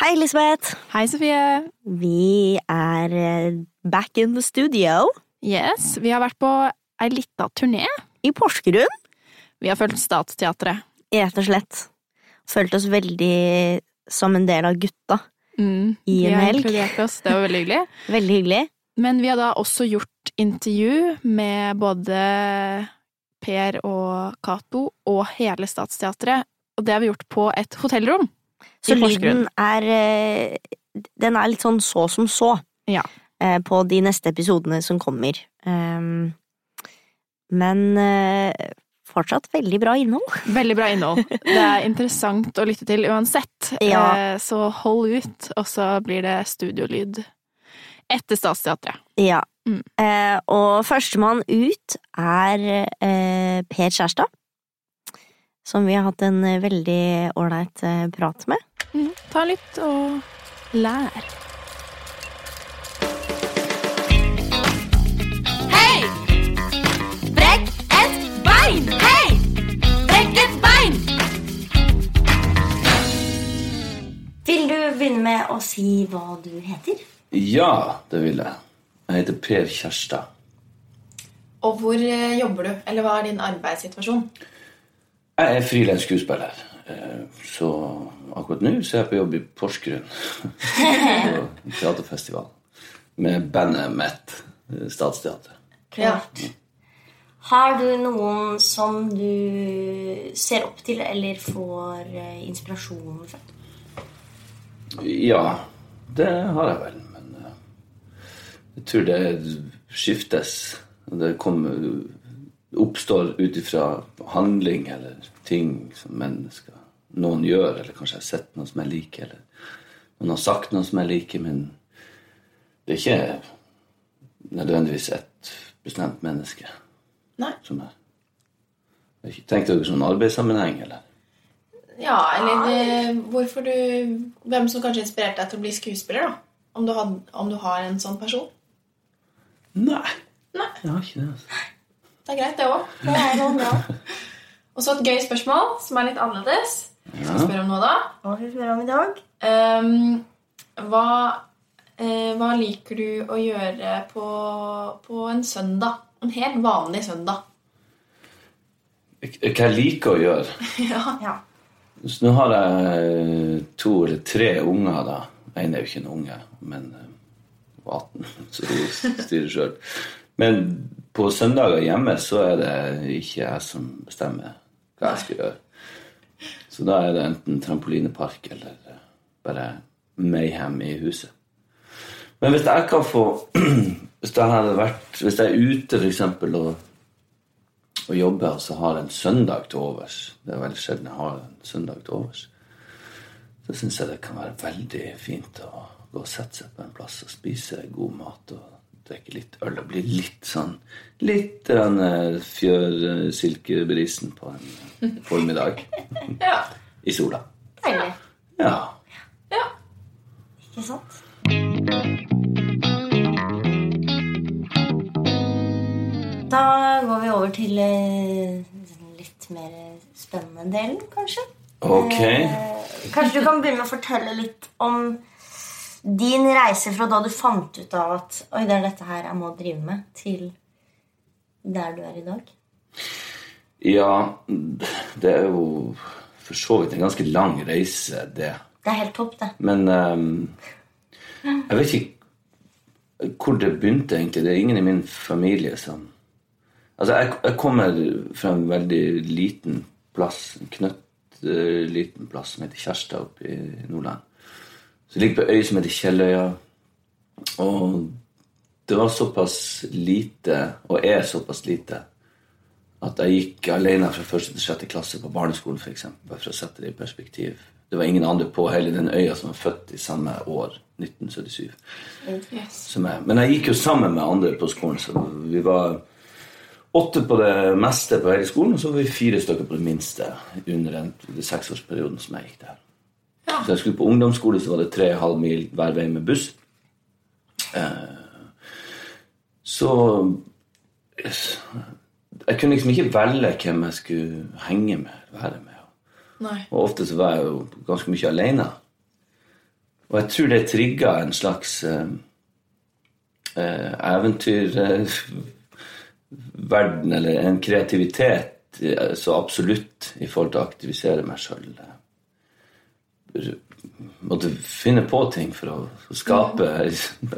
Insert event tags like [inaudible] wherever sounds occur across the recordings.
Hei, Elisabeth. Hei, Sofie. Vi er eh, back in the studio Yes, vi har vært på ei lita turné. i Porsgrunn, Vi har følt Statsteatret. rett og slett. Følt oss veldig som en del av gutta. Mm, I en har helg. oss, det var veldig hyggelig. [laughs] Veldig hyggelig. Men vi har da også gjort intervju med både Per og Cato og hele Statsteatret, og det har vi gjort på et hotellrom. Så lyden er eh, Den er litt sånn så som så Ja. eh, på de neste episodene som kommer. Ehm, men eh, fortsatt veldig bra innhold. [laughs] Veldig bra innhold. Det er interessant å lytte til uansett, Ja. Så hold ut, og så blir det studiolyd etter Statsteatret. Ja. Mm. Og førstemann ut er Per Kjærstad. Som vi har hatt en eh, veldig ålreit eh, prat med. Mm, ta litt og lær. Hei! Brekk et bein! Hei! Brekk et bein! Vil du begynne med å si hva du heter? Ja, det vil jeg. Jeg heter Per Kjærstad. Og hvor eh, jobber du? Eller hva er din arbeidssituasjon? Jeg er frilans skuespiller. eh, Så akkurat nå så er jeg på jobb i Porsgrunn. [laughs] på teaterfestival. Med bandet mitt, eh, Statsteatret. Ja. Har du noen som du ser opp til eller får eh, inspirasjon fra? Ja, det har jeg vel. Men jeg tror det skiftes. Det kommer, oppstår ut ifra handling eller ting som mennesker noen gjør, eller kanskje jeg har sett noe som jeg liker, eller noen har sagt noe som jeg liker, men det er ikke nødvendigvis et bestemt menneske Nei. som er tenkt dere sånn arbeidssammenheng, eller? Ja, eller hvorfor du Hvem som kanskje inspirerte deg til å bli skuespiller, da? Om du, had, om du har en sånn person? Nei. Nei. Jeg har ikke det. altså. Det er greit, det òg. Det er noe bra. Og så et gøy spørsmål som er litt annerledes. Skal vi spørre om noe, da? Hva skal vi spørre om i dag? Um, hva, uh, hva liker du å gjøre på, på en søndag? En helt vanlig søndag. Hva jeg liker å gjøre? [laughs] ja. Ja. Så nå har jeg to eller tre unger, da. En er jo ikke en unge, men eh, hun er 18, så hun styrer sjøl. Men på søndager hjemme så er det ikke jeg som bestemmer hva jeg skal gjøre. Så da er det enten trampolinepark eller eh, bare mayhem i huset. Men hvis jeg kan få [clears throat] Hvis jeg hadde vært Hvis jeg er ute, eksempel, og og jobber og så har en søndag til overs. Det er veldig sjelden jeg har en søndag til overs. Så syns jeg det kan være veldig fint å gå og sette seg på en plass og spise god mat og drikke litt øl og bli litt sånn Litt uh, fjørsilkebrisen på en eh, formiddag [laughs] ja. i sola. Deilig. Ja. ja. Ikke sant? Da går vi over til eh, den litt mer spennende delen, kanskje. Ok. Eh, Kanskje du kan begynne å fortelle litt om din reise fra da du fant ut av at Oi, det er dette her jeg må drive med, til der du er i dag. Ja, det er jo for så vidt en ganske lang reise, det. Det er helt topp, det. Men um, jeg vet ikke hvor det begynte, egentlig. Det er ingen i min familie som Altså, jeg, jeg kommer fra en veldig liten plass, en knøttliten plass som heter Kjærstad oppe i Nordland. Så det ligger på øy som heter Kjelløya. Og det var såpass lite, og er såpass lite, at jeg gikk alene fra første til sjette klasse på barneskolen, for eksempel, bare for å sette det i perspektiv. Det var ingen andre på hele den øya som var født i samme år, 1977, som jeg. Men jeg gikk jo sammen med andre på skolen, så vi var åtte på det meste på hele skolen, og så var vi fire stykker på det minste under den, den seksårsperioden som jeg gikk der. Så jeg skulle på ungdomsskole, så var det tre og en halv mil hver vei med buss. Eh, så jeg kunne liksom ikke velge hvem jeg skulle henge med, være med. Nei. Og ofte så var jeg jo ganske mye alene. Og jeg tror det trigga en slags eh, eh, eventyrverden, eller en kreativitet eh, så absolutt i forhold til å aktivisere meg sjøl. Måtte finne på ting for å, skape jeg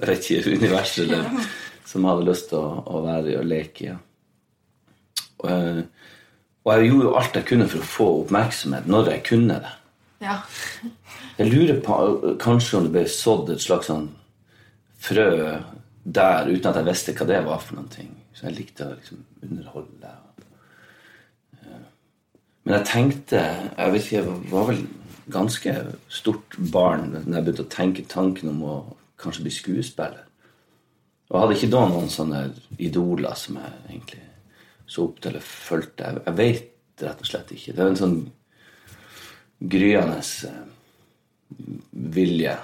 vet ikke, universet eller, som jeg hadde lyst til å, å være i og leke i. Ja. Og, jeg- og jeg gjorde jo alt jeg kunne for å få oppmerksomhet når jeg kunne det. Ja. Jeg lurer på kanskje om det ble sådd et slags sånn frø der uten at jeg visste hva det var for noen ting. Så jeg likte å liksom underholde. Eh, Men jeg tenkte Jeg vet ikke, jeg var vel ganske stort barn når jeg begynte å tenke tanken om å kanskje bli skuespiller. Og jeg hadde ikke da noen sånne idoler som jeg egentlig så opp til eller fulgte. Jeg, jeg vet rett og slett ikke. Det er en sånn gryende eh, vilje.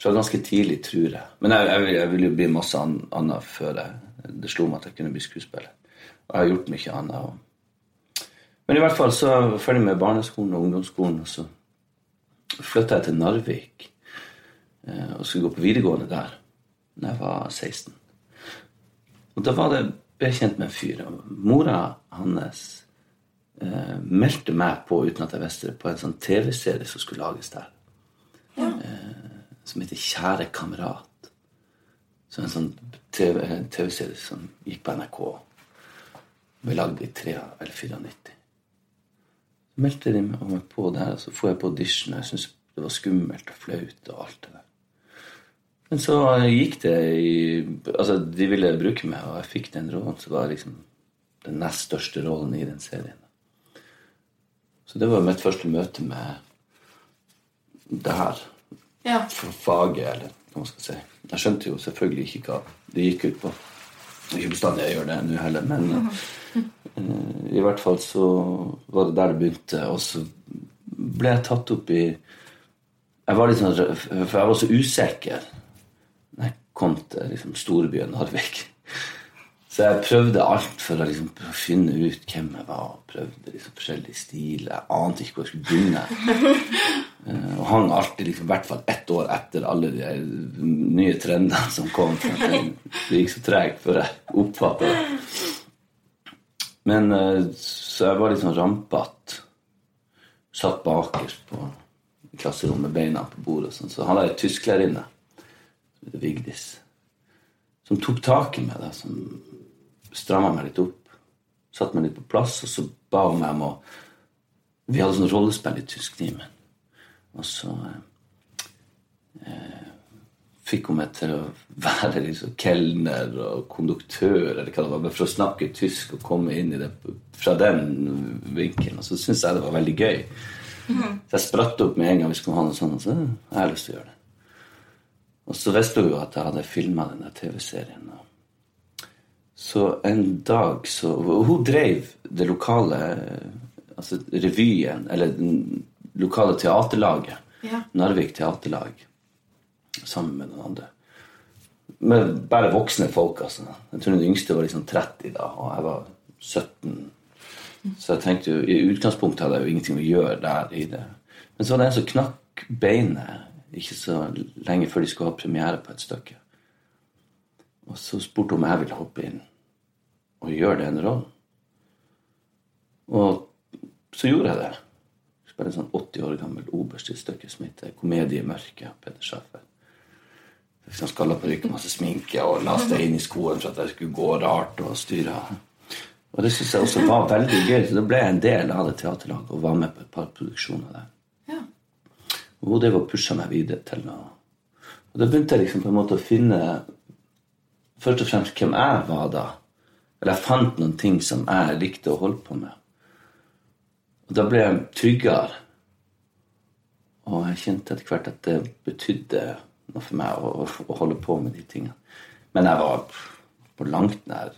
Fra ganske tidlig, tror jeg. Men jeg, jeg, jeg ville jo bli masse annet før jeg, det slo meg at jeg kunne bli skuespiller. Og jeg har gjort mye annet. Og... Men i hvert fall så var jeg ferdig med barneskolen og ungdomsskolen, og så flytta jeg til Narvik eh, og skulle gå på videregående der da jeg var 16. Og da var det, ble jeg kjent med en fyr. og Mora hans eh, meldte meg på, uten at jeg visste det, på en sånn TV-serie som skulle lages der. Eh, som heter Kjære kamerat. Så en sånn TV-serie TV-serie som gikk på NRK. Ble lagd i 3 eller 94. Meldte de meg på der, og så får jeg på audition. Jeg syntes det var skummelt og flaut og alt det der. Men så gikk det i Altså, de ville bruke meg, og jeg fikk den rollen. som var liksom den nest største rollen i den serien. Så det var mitt første møte med det her Ja. For faget, eller hva man skal si. Jeg skjønte jo selvfølgelig ikke hva det gikk ut på. Ikke bestandig jeg gjør det nå heller, men eh, i hvert fall så var det der det begynte. Og så ble jeg tatt opp i Jeg var litt sånn For jeg var så usikker da jeg kom til liksom, storbyen Narvik. Så jeg prøvde alt for å liksom, finne ut hvem jeg var. Prøvde liksom, forskjellige stiler. Jeg ante ikke hvor jeg skulle begynne. Eh, Og hang alltid liksom, i hvert fall ett år etter alle de nye trendene som kom. [laughs] Det gikk så tregt før jeg oppfatta det. Men eh, Så jeg var litt sånn rampete. Satt bakerst på klasserommet, beina på bordet. og sånn. Så han hadde ei tysklærerinne Vigdis, som tok tak i meg. da, som stramma meg litt opp. Satte meg litt på plass, og så ba hun meg om å Vi hadde sånn rollespill i tysktimen. Og så eh, fikk hun meg til å være liksom kelner og konduktør, eller hva det var, bare for å snakke tysk og komme inn i det fra den vinkelen. Og så syntes jeg det var veldig gøy. Så jeg spratt opp med en gang vi skulle ha noe sånt. Og så «Øh, jeg har lyst til å gjøre det. Og så visste hun jo at jeg hadde filma den TV-serien. så en dag så Hun drev det lokale altså revyen, eller det lokale teaterlaget. Ja. Narvik Teaterlag. Sammen med noen andre. Med bare voksne folk, altså. Jeg tror den yngste var liksom 30 da, og jeg var 17. Så jeg tenkte jo, I utgangspunktet hadde jeg jo ingenting å gjøre der i det. Men så var det en som knakk beinet ikke så lenge før de skulle ha premiere på et stykke. Og så spurte hun om jeg ville hoppe inn og gjøre den rollen. Og så gjorde jeg det. Jeg spiller en sånn 80 år gammel oberst i et som heter 'Komedie i mørket' av Peter Schaffer. Sånn skalla parykk masse sminke og lasta inn i skoen for at jeg skulle gå rart og styre. Og det syns jeg også var veldig gøy, så da ble jeg en del av det teaterlaget og var med på et par produksjoner der. Ja. Og hun drev og pusha meg videre til noe. Og da begynte jeg liksom på en måte å finne først og fremst hvem jeg var da. Eller jeg fant noen ting som jeg likte å holde på med. Og da ble jeg tryggere. Og jeg kjente etter hvert at det betydde for meg å, å holde på med de tingene. Men jeg var på langt nær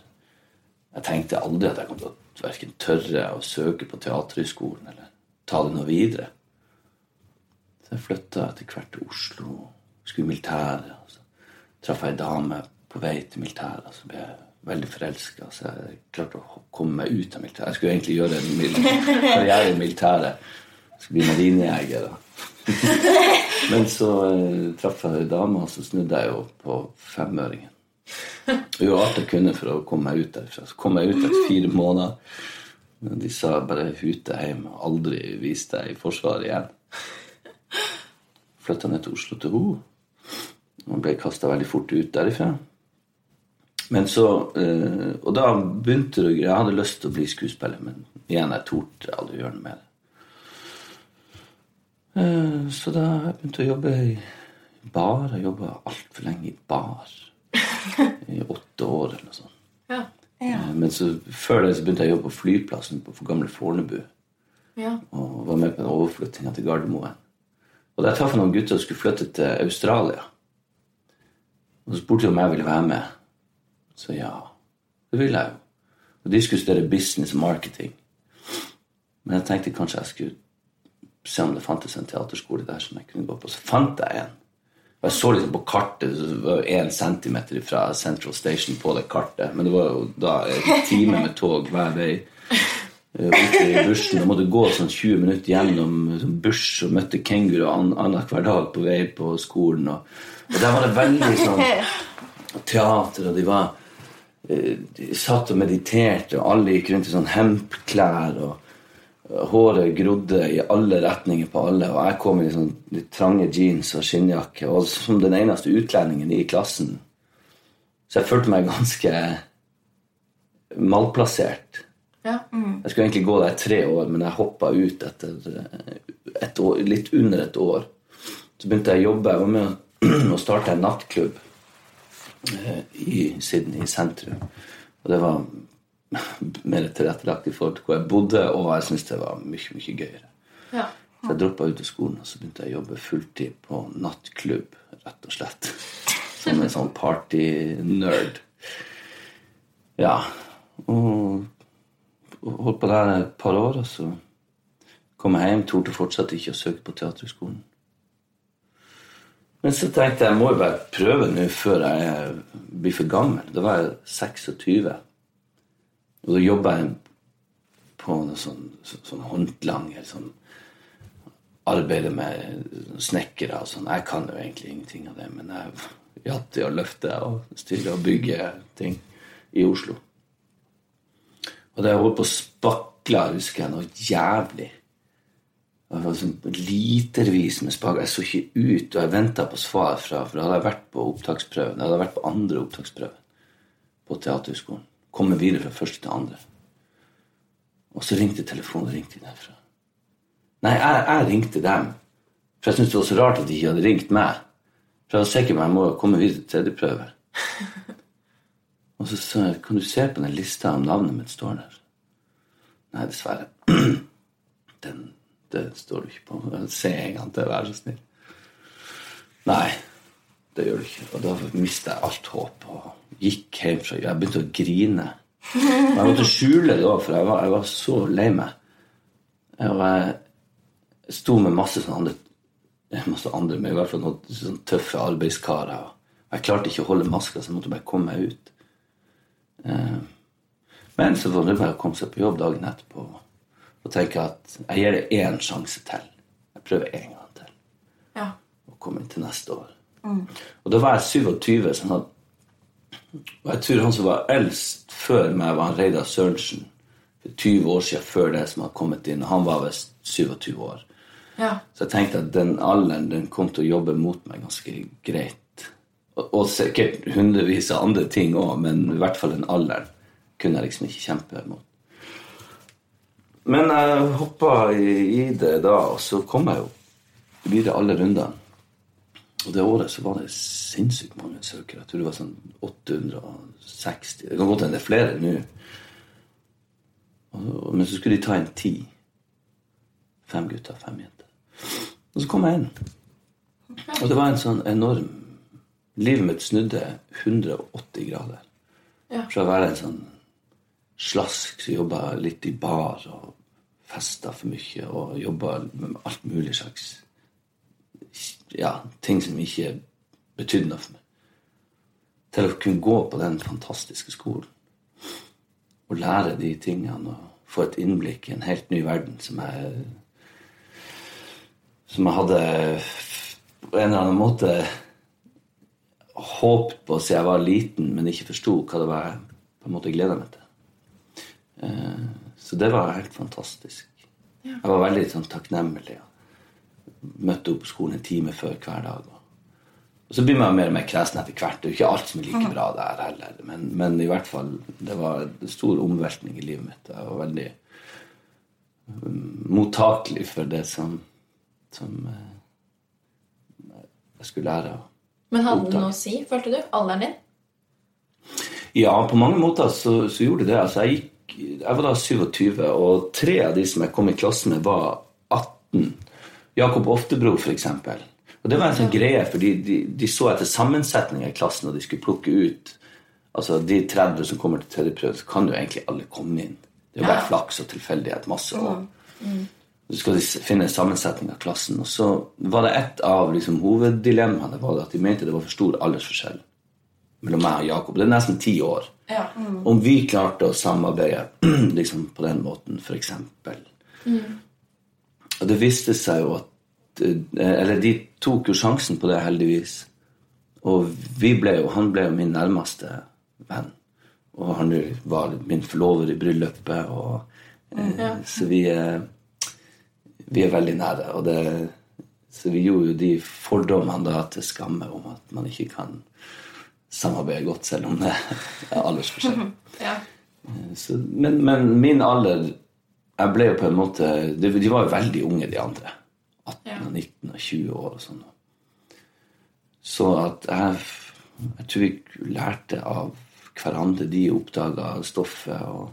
Jeg tenkte aldri at jeg kom til å verken tørre å søke på Teaterhøgskolen eller ta det noe videre. Så jeg flytta etter hvert til Oslo, skulle i militæret. Så traff jeg ei dame på vei til militæret, og så ble jeg veldig forelska. Så jeg klarte å komme meg ut av militæret. Jeg skulle egentlig gjøre en karriere i militæret. Jeg skulle bli marinejeger. [laughs] Men så eh, traff jeg ei dame, og så snudde jeg jo på femøringen. Jo alt jeg kunne for å komme meg ut derfra. Så kom jeg ut etter fire måneder. Men de sa bare 'hute hjem', aldri vis deg i Forsvaret igjen. Flytta ned til Oslo til henne. Og ble kasta veldig fort ut derifra. Men så, eh, Og da begynte det å Jeg hadde lyst til å bli skuespiller, men igjen, jeg torde aldri gjøre noe med det. Eh, Så da jeg begynte å jobbe i bar. Jeg jobba altfor lenge i bar. [laughs] I åtte år eller noe sånt. Ja. Ja. Men så, før det så begynte jeg å jobbe på flyplassen på gamle Fornebu. Ja. Og var med på en overflytting til Gardermoen. Og der traff jeg noen gutter som skulle flytte til Australia. Og så spurte de om jeg ville være med. Så ja, det ville jeg jo. Og de skulle studere business og marketing. Men jeg tenkte kanskje jeg skulle se om det fantes en teaterskole der som jeg kunne gå på. Så fant jeg en. Og jeg så liksom på kartet, det én centimeter fra Central Station på det kartet. Men det var jo da en time med tog hver vei eh, ute i bushen. Jeg måtte gå sånn 20 minutter gjennom sånn bush og møtte kenguru an- annenhver dag på vei på skolen. Og, og der var det veldig sånn teater, og de var eh, De satt og mediterte, og alle gikk rundt i sånn hempklær. og Håret grodde i alle retninger på alle, og jeg kom i sånn litt trange jeans og skinnjakke. Og som den eneste utlendingen i klassen. Så jeg følte meg ganske malplassert. Ja. Jeg skulle egentlig gå der tre år, men jeg hoppa ut etter eh, et år, litt under et år. Så begynte jeg å jobbe. Jeg var med å [clears throat] starte en nattklubb eh, i Sydney, i sentrum. Og det var mer tilrettelagt i forhold til hvor jeg bodde, og jeg syntes det var mye, mye gøyere. ja. Så jeg droppa ut av skolen og så begynte jeg å jobbe fulltid på nattklubb, rett og slett. [laughs] Som en sånn party-nerd. Ja. Og, holdt på der et par år, og så kom jeg hjem. Torde fortsatt ikke å søke på Teaterhøgskolen. Men så tenkte jeg jeg må jo bare prøve nå før jeg blir for gammel. Da var jeg 26. Og da jobba jeg på noe sånn, så, sånn håndlanger. Sånn, arbeider med snekkere og sånn. Jeg kan jo egentlig ingenting av det, men jeg hjalp til å løfte og stille og bygge ting i Oslo. Og da jeg holdt på å spakle, husker jeg noe jævlig. Det var sånn litervis med spaker. Jeg så ikke ut, og jeg venta på svar fra For da hadde jeg vært på opptaksprøven. Jeg hadde vært på andre opptaksprøven på Teaterhøgskolen. Kommet videre fra første til andre. Og så ringte telefonen ringte derfra. Nei, jeg, jeg ringte dem. For jeg syntes det var så rart at de ikke hadde ringt meg. For jeg var sikker på at jeg må komme videre til tredje prøve. [laughs] Og så sa jeg kan du se på den lista om navnet mitt står der. Nei, dessverre. [clears throat] Den, det står du ikke på. Se en gang til, vær så snill. Nei, det gjør du ikke. Og da mista jeg alt håp og gikk hjem fra Jeg begynte å grine. Og jeg måtte skjule det òg, for jeg var, jeg var så lei meg. Og jeg sto med masse sånne andre masse andre, men i hvert fall noen sånne tøffe arbeidskarer. Og jeg klarte ikke å holde maska, så jeg måtte bare komme meg ut. Eh, Men så var det bare å komme seg på jobb dagen etterpå og tenke at jeg gir det én sjanse til. Jeg prøver én gang til ja. og inn til neste år. Og da var jeg 27, sånn at og jeg tror han som var eldst før meg, var Reidar Sørensen. For 20 år siden før det som hadde kommet inn. og Han var visst 27 år. ja. Så jeg tenkte at den alderen den kom til å jobbe mot meg ganske greit. Og, og sikkert hundrevis av andre ting òg, men i hvert fall den alderen kunne jeg liksom ikke kjempe mot. Men jeg hoppa i, i det da, og så kom jeg jo videre alle rundene. Og det året så var det sinnssykt mange søkere. Jeg tror det var sånn 860. Det kan godt hende det er flere nå. Men så skulle de ta inn ti. Fem gutter, fem jenter. Og så kom jeg inn. Og det var en sånn enorm Livet mitt snudde 180 grader. Ja. Fra å være en sånn slask som jobba litt i bar og festa for mye og jobba med alt mulig slags ja, ting som ikke betydde noe for meg, til å kunne gå på den fantastiske skolen og lære de tingene og få et innblikk i en helt ny verden som jeg som jeg hadde på en eller annen måte håpet på siden jeg var liten, men ikke forsto hva det var jeg på en måte gleda meg til. Eh, Så det var helt fantastisk. Jeg var veldig sånn takknemlig. Møtte opp på skolen en time før hver dag. og så blir man mer og mer kresen etter hvert. Det er jo ikke alt som er like bra der heller. Men, men i hvert fall, det var en stor omveltning i livet mitt. Jeg var veldig um, mottakelig for det som, som eh, jeg skulle lære. Men hadde det noe å si, følte du? Alderen din? Ja, på mange måter så, så gjorde det det. Altså, jeg, gikk, jeg var da 27, og tre av de som jeg kom i klasse med, var 18. Jakob Oftebro, for eksempel. Og det var en sånn greie, fordi de, de så etter sammensetninga i klassen, og de skulle plukke ut Altså de 30 som kommer til tredje prøve, så kan jo egentlig alle komme inn. Det er jo bare flaks og tilfeldighet. Masse år. Så skal de finne en sammensetning av klassen. Og så var det et av liksom, hoveddilemmaene var at de mente det var for stor aldersforskjell mellom meg og Jakob. Det er nesten ti år. Ja. Om vi klarte å samarbeide [clears throat] liksom, på den måten, f.eks. Og det viste seg jo at eh, Eller de tok jo sjansen på det, heldigvis. Og vi ble jo, han ble jo min nærmeste venn. Og han var min forlover i bryllupet. Og, eh, Så vi er, vi er veldig nære. Og det, så vi gjorde jo de fordommene da til skamme om at man ikke kan samarbeide godt selv om det er aldersforskjell. [laughs] ja. Så, men, men min alder Jeg ble jo på en måte De, de var jo veldig unge, de andre. 18 og 19 og 20 år og sånn. Så at jeg Jeg tror vi lærte av hverandre. De oppdaga stoffet og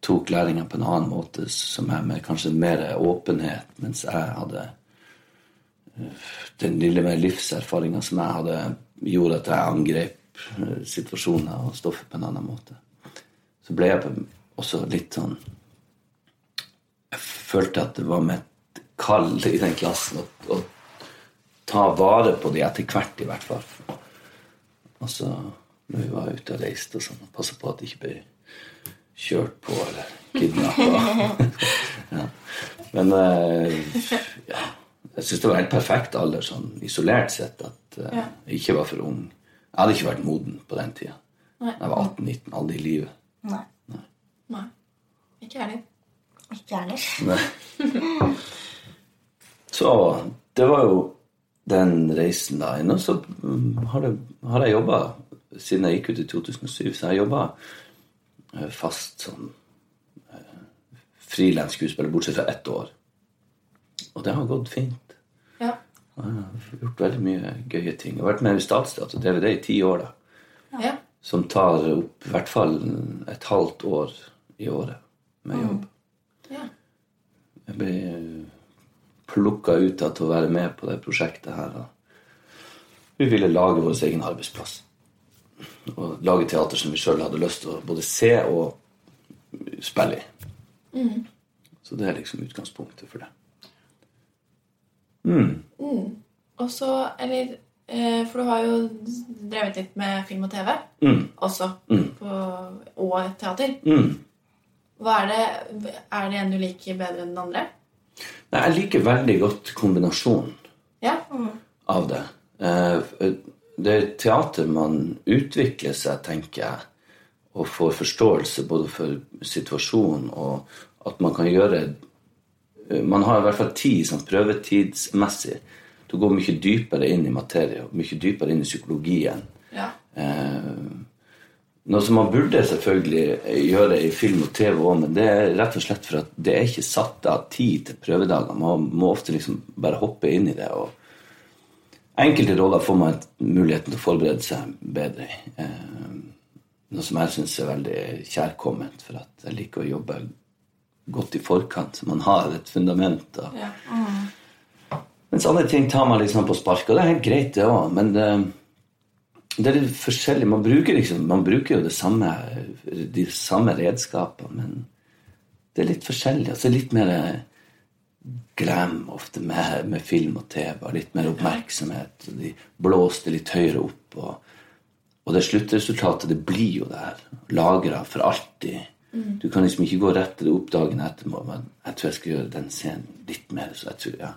tok læringa på en annen måte, som er med kanskje mer åpenhet, mens jeg hadde den lille mer livserfaringa som jeg hadde, gjorde at jeg angrep eh, situasjoner og stoffet på en annen måte. Så ble jeg også litt sånn Jeg følte at det var mitt kall i den klassen å, å ta vare på de etter hvert, i hvert fall. Altså når vi var ute og reiste og sånn, passe på at de ikke ble kjørt på eller kidnappa. [laughs] ja. Men eh, ja, jeg syns det var helt perfekt alder, sånn isolert sett, at eh, jeg ikke var for ung. Jeg hadde ikke vært moden på den tida. Nei. Jeg var 18-19, aldri i livet. Nei. Nei. Ikke jeg heller. Ikke jeg heller. Så det var jo den reisen da. Nå så mm, har, det, har jeg jobba siden jeg gikk ut i 2007, så jeg har jobba fast som uh, frilans skuespiller, bortsett fra ett år. Og det har gått fint. Ja. Jeg har gjort veldig mye gøye ting. Jeg har vært med i Statsteatret og DVD i ti år, da. ja. Som tar opp i hvert fall et halvt år i året med jobb. Ja. Jeg ble plukka ut av til å være med på det prosjektet her. Vi ville lage vår egen arbeidsplass. Og lage teater som vi sjøl hadde lyst til å både se og spille i. Så det er liksom utgangspunktet for det. Og så, eller eh, For du har jo drevet litt med film og TV Mm. også. På, og teater. Mm. Er det Er det en du liker bedre enn den andre? Nei, jeg liker veldig godt kombinasjonen Ja. av det. Eh, Det er teater man utvikler seg, tenker jeg, og får forståelse både for situasjonen og at man kan gjøre eh, Man har i hvert fall tid sånn prøvetidsmessig til å gå mye dypere inn i materie og mye dypere inn i psykologien. ja. Noe som man burde selvfølgelig gjøre i film og TV òg, men det er rett og slett for at det er ikke satt av tid til prøvedager. Man må ofte liksom bare hoppe inn i det. og Enkelte roller får man muligheten til å forberede seg bedre i. Eh, Noe som jeg syns er veldig kjærkomment, for at jeg liker å jobbe godt i forkant. Man har et fundament. Og, ja. mens andre ting tar man liksom på sparket, og det er helt greit, det òg. Men det, er litt forskjellig. Man bruker, liksom, man bruker jo det samme, de samme redskapene, men det er litt forskjellig. Altså litt mer glam ofte med, med film og TV, og litt mer oppmerksomhet. De blåste litt høyere opp. Og, og det sluttresultatet, det blir jo der. Lagra for alltid. Du kan liksom ikke gå rett til det opp dagen etterpå. Men jeg tror jeg skal gjøre den scenen litt mer. Så jeg tror, ja.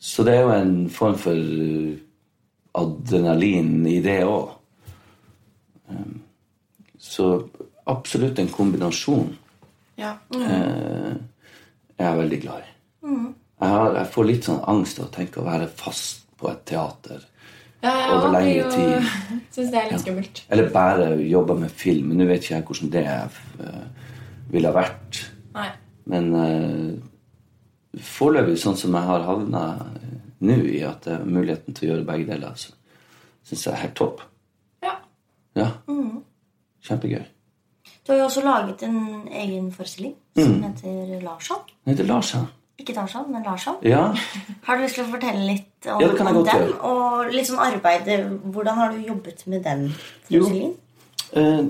Så det er jo en form for adrenalin i det òg. Så absolutt en kombinasjon Ja. eh, er veldig glad i. Jeg, har, jeg får litt sånn angst av å tenke å være fast på et teater. Ja, ja, Over lengre jo- tid. [laughs] Syns det er litt skummelt. Eller bare jobbe med film. Nå vet ikke jeg hvordan det eh, ville ha vært. Nei. Men uh, foreløpig, sånn som jeg har havna nå, i at uh, muligheten til å gjøre begge deler, altså, syns jeg er helt topp. Ja. Ja. Kjempegøy. Du har jo også laget en egen forestilling som heter Larsson. Nei, det lar. Ikke Tarzan, men Larsson. Ja. [laughs] Har du lyst til å fortelle litt om, Ja, om den? gjøre. Og liksom arbeidet Hvordan har du jobbet med den Jo. forestillingen? Eh,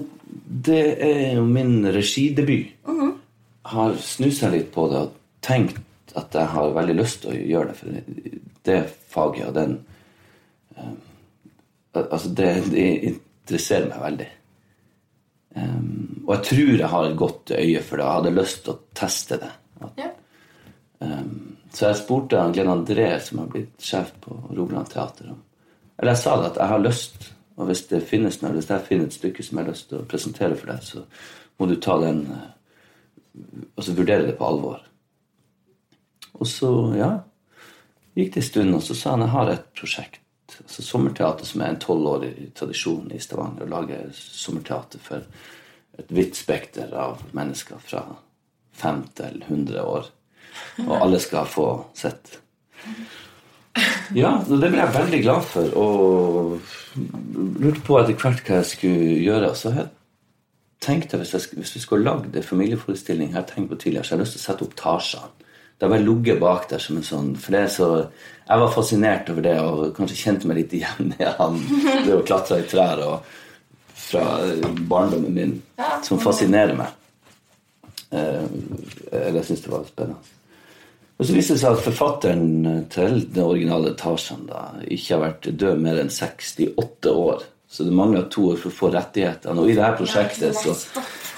det er jo min regidebut. Har snusa litt på det og tenkt at jeg har veldig lyst til å gjøre det. For det faget og den um, Altså, det, det interesserer meg veldig. Um, og jeg tror jeg har et godt øye for det. Jeg hadde lyst til å teste det. At, Ja. så jeg spurte han Glenn André, som har blitt sjef på Rogaland Teater, om Eller jeg sa det at jeg har lyst, og hvis det finnes noe, hvis jeg finner et stykke som jeg har lyst til å presentere for deg, så må du ta den og Altså vurdere det på alvor. Og så, ja Gikk det en stund, og så sa han jeg har et prosjekt. Altså Sommerteater, som er en tolvårig tradisjon i Stavanger, å lage sommerteater for et vidt spekter av mennesker fra fem til 100 år. Og alle skal få sett. Ja, det ble jeg veldig glad for, og lurte på etter hvert hva jeg skulle gjøre. Så jeg tenkte hvis, jeg, hvis vi skulle lagd en familieforestilling, her, tenkt på tidligere, så jeg har lyst til å sette opp Tarzan. Det har bare ligget bak der som en sånn For det er så Jeg var fascinert over det, og kanskje kjente meg litt igjen i han. Det å klatre i trær og fra barndommen min, som fascinerer meg. Eh, eller jeg syns det var spennende. Og så viste det seg at forfatteren til den originale Tarzan ikke har vært død mer enn 68 år. Så det mangla to år for å få rettighetene. Og i dette prosjektet så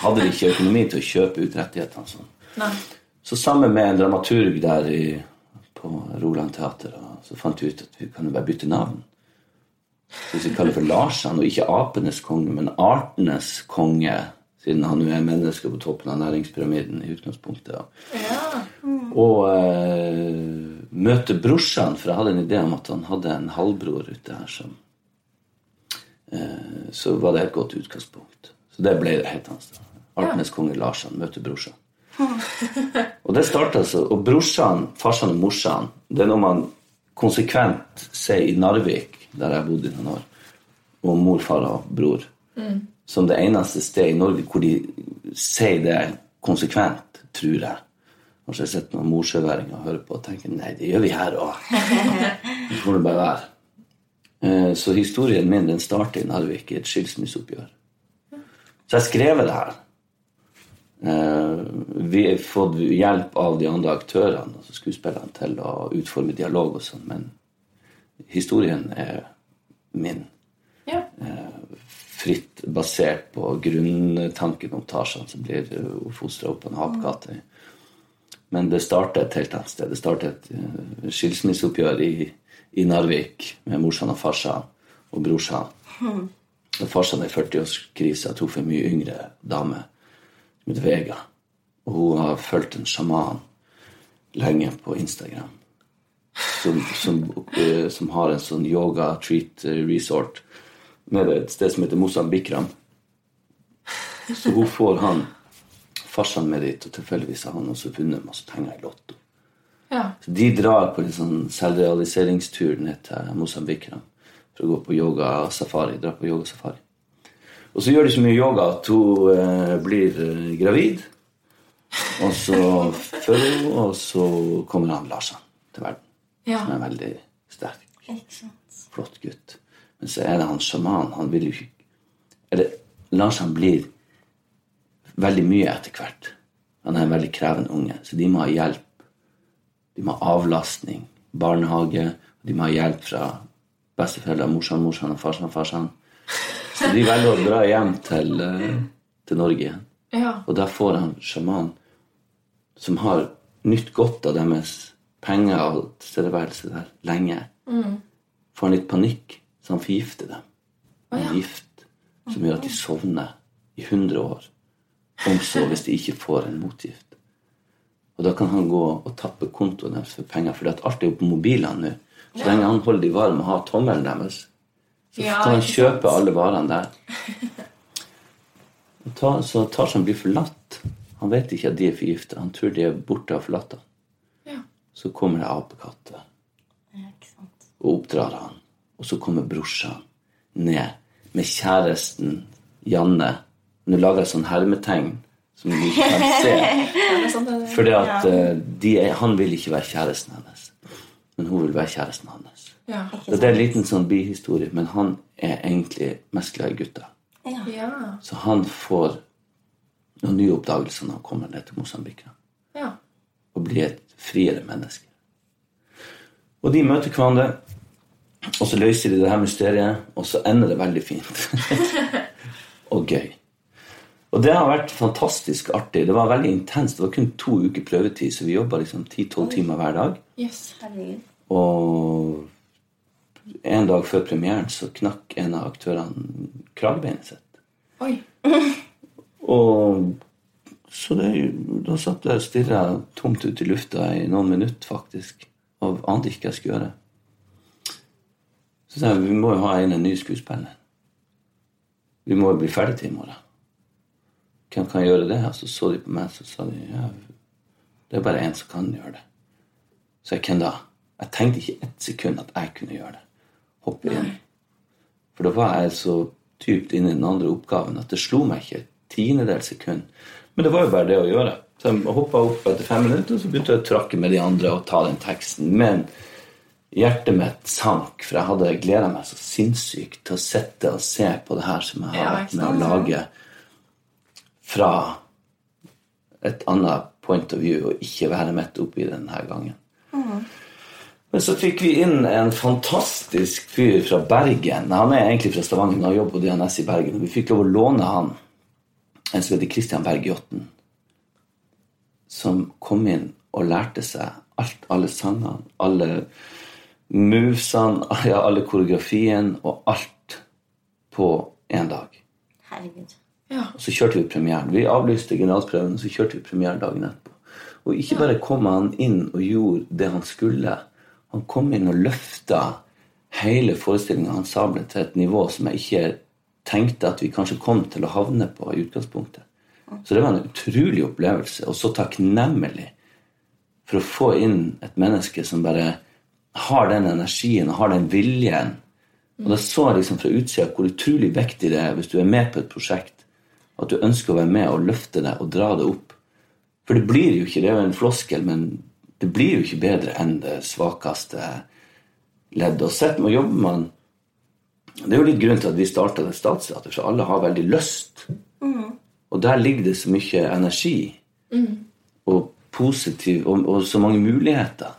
hadde de ikke økonomi til å kjøpe ut rettighetene. Sånn. Så sammen med en dramaturg der i, på Roland Teater, så fant vi ut at vi kan bare bytte navn. Så hvis vi kaller for Larsen, og ikke apenes konge, men artenes konge, siden han jo er menneske på toppen av næringspyramiden i utgangspunktet. Ja. Mm. Og eh, møte brorsan, for jeg hadde en idé om at han hadde en halvbror ute her som eh, Så var det et godt utgangspunkt. Så det ble det helt hans. Artenes konge Larsan møter brorsan. [laughs] og det startet altså Og brorsan, farsan og morsan, det er noe man konsekvent sier i Narvik, der jeg bodde i noen år, og mor, far og bror. Som det eneste stedet i Norge hvor de sier det konsekvent, tror jeg. Kanskje jeg sitter noen morsjøværinger og hører på og tenker nei, det gjør vi her òg. Det [laughs] får det bare være. Eh, Så historien min den starter i Narvik i et skilsmisseoppgjør. Så jeg skrev det her. Eh, Vi har fått hjelp av de andre aktørene, altså skuespillerne, til å utforme dialog og sånn, men historien er min. ja. Fritt basert på grunntanken om Tarzan som blir fostra opp på en hapgate Men det startet et helt annet sted. Det startet et eh, skilsmisseoppgjør i, i Narvik med morsan og farsan og brorsan. Og farsan er i 40-årskrise og truffet en mye yngre dame heter Vega. Og hun har fulgt en sjaman lenge på Instagram. Som, som, eh, som har en sånn yoga treat eh, resort nede et sted som heter Mosambikram. Så hun får han farsan med dit, og tilfeldigvis har han også vunnet masse penger i Lotto. ja. Så de drar på en sånn selvrealiseringstur ned til Mosambikram for å gå på yoga-safari. Dra på yogasafari. Og så gjør de så mye yoga at hun eh, blir eh, gravid. Og så føder hun, og så kommer han Larsen til verden. Ja. Som er veldig sterk flott gutt. Men så er det han sjaman. Han vil jo ikke Eller Larsen blir veldig mye etter hvert. Han er en veldig krevende unge, så de må ha hjelp. De må ha avlastning, barnehage. De må ha hjelp fra besteforeldre, morsan, morsan og farsan, farsan. Så de velger å dra hjem til, eh, til Norge igjen. ja. Og da får han sjaman som har nytt godt av deres penger og tilstedeværelse der lenge, får han litt panikk, så han forgifter dem. En gift som gjør at de sovner i 100 år. Om så hvis de ikke får en motgift. Og da kan han gå og tappe kontoen deres for penger, for alt er jo på mobilene nå. Så lenge han holder de varme og har tommelen deres, så Ja, kan han ikke kjøpe alle varene der. [laughs] Ta, så Tarzan blir forlatt. Han vet ikke at de er forgifta. Han tror de er borte og forlatt han. Ja. Så kommer det apekatter og oppdrar han. Og så kommer brorsan ned med kjæresten Janne. Nå lager jeg sånn hermetegn som du ikke [laughs] kan se. Det. Fordi at eh, de han vil ikke være kjæresten hennes. Men hun vil være kjæresten hans. Ja. Så det er en liten sånn bihistorie, men han er egentlig mest glad i gutter. Ja. Så han får noen nye oppdagelser når han kommer ned til Mosambik. ja. Og blir et friere menneske. Og de møter hverandre, og så løser de det her mysteriet, og så ender det veldig fint. [laughs] og gøy. Og det har vært fantastisk artig. Det var veldig intenst. Det var kun to uker prøvetid, så vi jobba liksom 10-12 timer hver dag. Yes. Og en dag før premieren så knakk en av aktørene kragebeinet sitt. Oi. [laughs] Og så det, da satt jeg og stirra tomt ut i lufta i noen minutter, faktisk. Og ante ikke hva jeg skulle gjøre. Så sa jeg vi må jo ha inn en ny skuespiller. Vi må jo bli ferdig til i morgen. Hvem kan gjøre det? Og så så de på meg så sa de, ja, det er bare én som kan gjøre det. Så jeg, hvem da? Jeg tenkte ikke ett sekund at jeg kunne gjøre det. Hoppe inn. For da var jeg så dypt inne i den andre oppgaven at det slo meg ikke et tiendedels sekund. Men det var jo bare det å gjøre. Så jeg hoppa opp etter fem minutter, og så begynte jeg å trakke med de andre og ta den teksten. Men hjertet mitt sank, for jeg hadde gleda meg så sinnssykt til å sitte og se på det her som jeg har vært med å lage fra et annet point of view, og ikke være midt oppi det denne gangen. Men så fikk vi inn en fantastisk fyr fra Bergen. Han er egentlig fra Stavanger, men har jobb på DNS i Bergen. Og vi fikk lov å låne han, en som heter Christian Bergjotten, som kom inn og lærte seg alt, alle sangene, alle movesene, [laughs] ja, alle koreografien og alt på én dag. Herregud. Ja. Og så kjørte vi premieren. Vi avlyste generalprøven, og så kjørte vi premieren dagen etterpå. Og ikke bare kom han inn og gjorde det han skulle. Han kom inn og løfta hele forestillinga av sable til et nivå som jeg ikke tenkte at vi kanskje kom til å havne på i utgangspunktet. Så det var en utrolig opplevelse, og så takknemlig for å få inn et menneske som bare har den energien og har den viljen. Og da så jeg liksom fra utsida hvor utrolig viktig det er hvis du er med på et prosjekt, at du ønsker å være med og løfte det og dra det opp. For det blir jo ikke, det er jo en floskel, men det blir jo ikke bedre enn det svakeste leddet. Og sett med å jobbe man Det er jo litt grunn til at vi starta det statsteatret, for alle har veldig lyst. Og der ligger det så mye energi og positiv og, og så mange muligheter.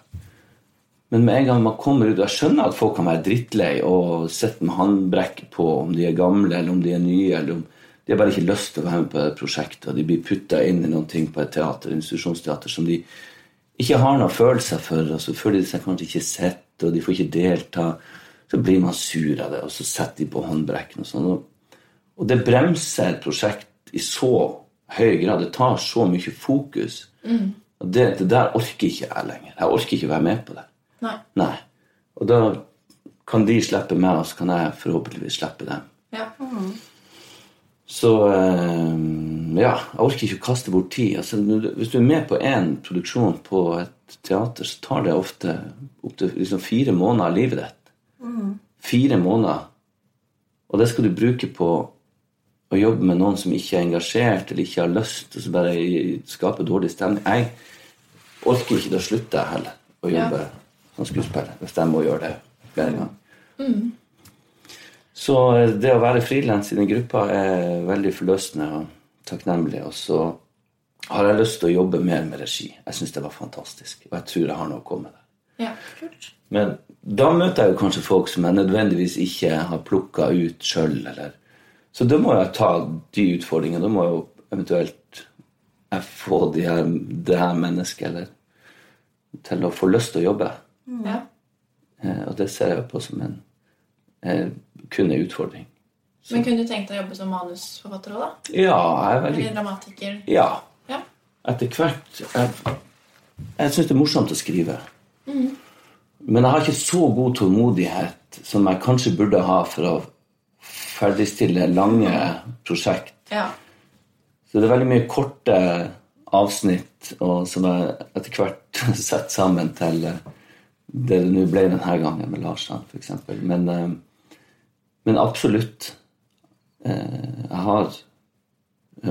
Men med en gang man kommer ut og Jeg skjønner at folk kan være drittlei og sitte med håndbrekk på om de er gamle eller om de er nye. eller om De har bare ikke lyst til å være med på et prosjekt, og de blir putta inn i noen ting på et teater, institusjonsteater som de ikke har noen følelser for, og så føler de seg kanskje ikke sett, og de får ikke delta. Så blir man sur av det, og så setter de på håndbrekken og sånn. Og, det bremser et prosjekt i så høy grad. Det tar så mye fokus. Og det, det der orker ikke jeg lenger. Jeg orker ikke være med på det. Nei. Nei. Og da kan de slippe meg, og så kan jeg forhåpentligvis slippe dem. Ja. Så eh, ja, jeg orker ikke å kaste bort tid. Altså, hvis du er med på én produksjon på et teater, så tar det ofte opptil liksom fire måneder av livet ditt. Fire måneder. Og det skal du bruke på å jobbe med noen som ikke er engasjert eller ikke har lyst, og så bare skape dårlig stemning. Jeg orker ikke, da slutter jeg heller å jobbe som skuespiller hvis jeg må gjøre det flere ganger. Så eh, det å være frilans i den gruppa er veldig forløsende og takknemlig. Og så har jeg lyst til å jobbe mer med regi. Jeg syns det var fantastisk. Og jeg tror jeg har noe å komme der. ja. Kult. Men da møter jeg jo kanskje folk som jeg nødvendigvis ikke har plukka ut sjøl. Så da må jeg ta de utfordringene. Da må jeg jo eventuelt jeg få de her, det her mennesket, eller til å få lyst til å jobbe. Ja. Eh, og det ser jeg på som en eh, kun en utfordring. Men kunne du tenkt deg å jobbe som manusforfatter òg, da? Ja, jeg er veldig Eller dramatiker? Ja. Ja. Etter hvert Jeg, jeg syns det er morsomt å skrive. Men jeg har ikke så god tålmodighet som jeg kanskje burde ha for å ferdigstille lange prosjekt. Ja. Så det er veldig mye korte avsnitt som jeg etter hvert [laughs] setter sammen til eh, det det nå ble denne gangen med Lars, f.eks. Men, eh, men absolutt. eh, Jeg har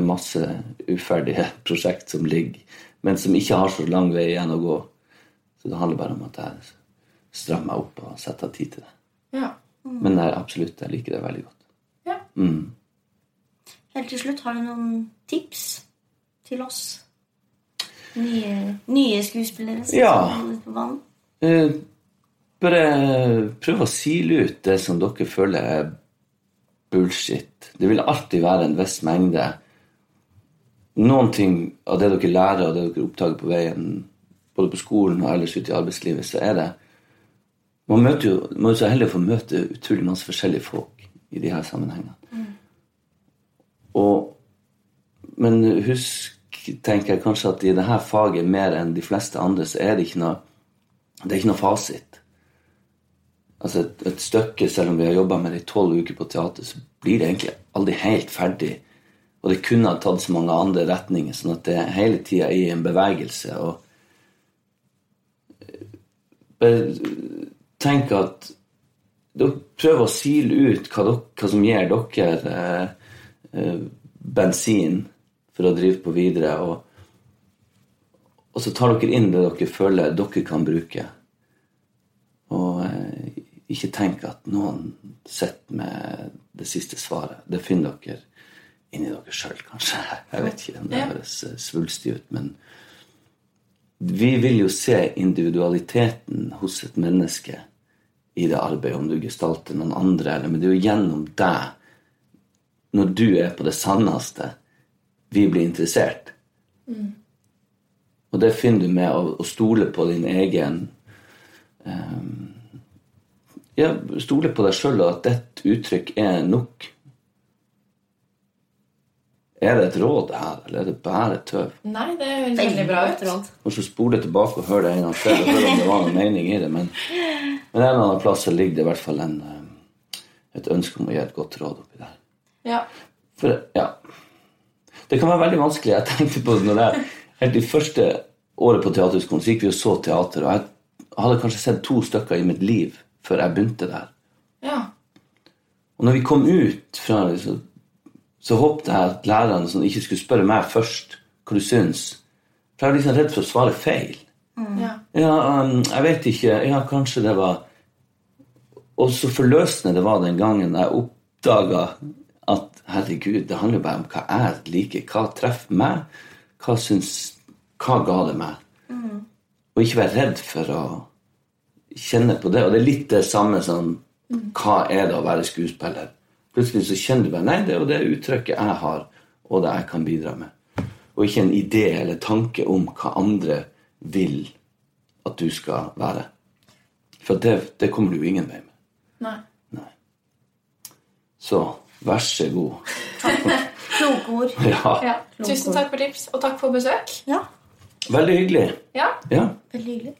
masse uferdige [laughs] prosjekt som ligger, men som ikke har så lang vei igjen å gå. Så det handler bare om at jeg strammer meg opp og setter av tid til det. ja. Men nei, absolutt, jeg liker det veldig godt. Ja. Mm. Helt til slutt, har du noen tips til oss? Nye, nye skuespillere som Ja. ut på banen? Bare prøv å sile ut det som dere føler er bullshit. Det vil alltid være en viss mengde. Noen ting av det dere lærer og det dere oppdager på veien, både på skolen og ellers ute i arbeidslivet, så er det Man møter jo, må jo så heldig få møte utrolig masse forskjellige folk i de her sammenhengene. Og, men husk, tenker jeg kanskje, at i dette faget mer enn de fleste andre, så er det ikke noe det er ikke noe fasit. Altså et, et stykke, selv om vi har jobba med det i tolv uker på teater, så blir det egentlig aldri helt ferdig. Og det kunne ha tatt så mange andre retninger, sånn at det er hele tida i en bevegelse. Og eh, tenk at prøver å sile ut hva, dere, hva som gir dere eh, eh, bensin for å drive på videre. og og så tar dere inn det dere føler dere kan bruke. Og eh, ikke tenk at noen sitter med det siste svaret. Det finner dere inni dere sjøl, kanskje. Jeg vet ikke om det høres eh, svulstig ut, men vi vil jo se individualiteten hos et menneske i det arbeidet, om du gestalter noen andre, eller, men det er jo gjennom deg, når du er på det sanneste, vi blir interessert. Og det finner du med å, å stole på din egen eh, Ja, stole på deg sjøl, og at ditt uttrykk er nok. Er det et råd, her, eller er det bare tøv? Nei, det høres veldig bra ut. råd. Kanskje spole tilbake og høre det en gang til og høre om det var noen mening i det. Men, men en eller annen plass ligger det i hvert fall en, eh, et ønske om å gi et godt råd oppi der. Ja. For, ja. Det kan være veldig vanskelig. Jeg tenkte på det når jeg Helt i første året på Teaterhøgskolen så gikk vi og så teater. Og jeg hadde kanskje sett to stykker i mitt liv før jeg begynte der. ja. Og når vi kom ut fra det, så, så håpte jeg at lærerne sånn, ikke skulle spørre meg først hva du syns. For jeg var liksom redd for å svare feil. ja. Ja, um, jeg vet ikke. Ja, kanskje det var Og så forløsende det var den gangen jeg oppdaga at herregud, det handler bare om hva jeg liker. Hva treffer meg? Hva syns Hva ga det meg? Og ikke være redd for å kjenne på det. Og det er litt det samme som Hva er det å være skuespiller? Plutselig så kjenner du bare Nei, det er jo det uttrykket jeg har, og det jeg kan bidra med. Og ikke en idé eller tanke om hva andre vil at du skal være. For det, det kommer du jo ingen vei med. Nei. Så vær så god. [laughs] Kloke ord. [laughs] Ja, Ja. Tusen takk for tips, og takk for besøk. Ja, veldig hyggelig. Ja. Ja. veldig hyggelig.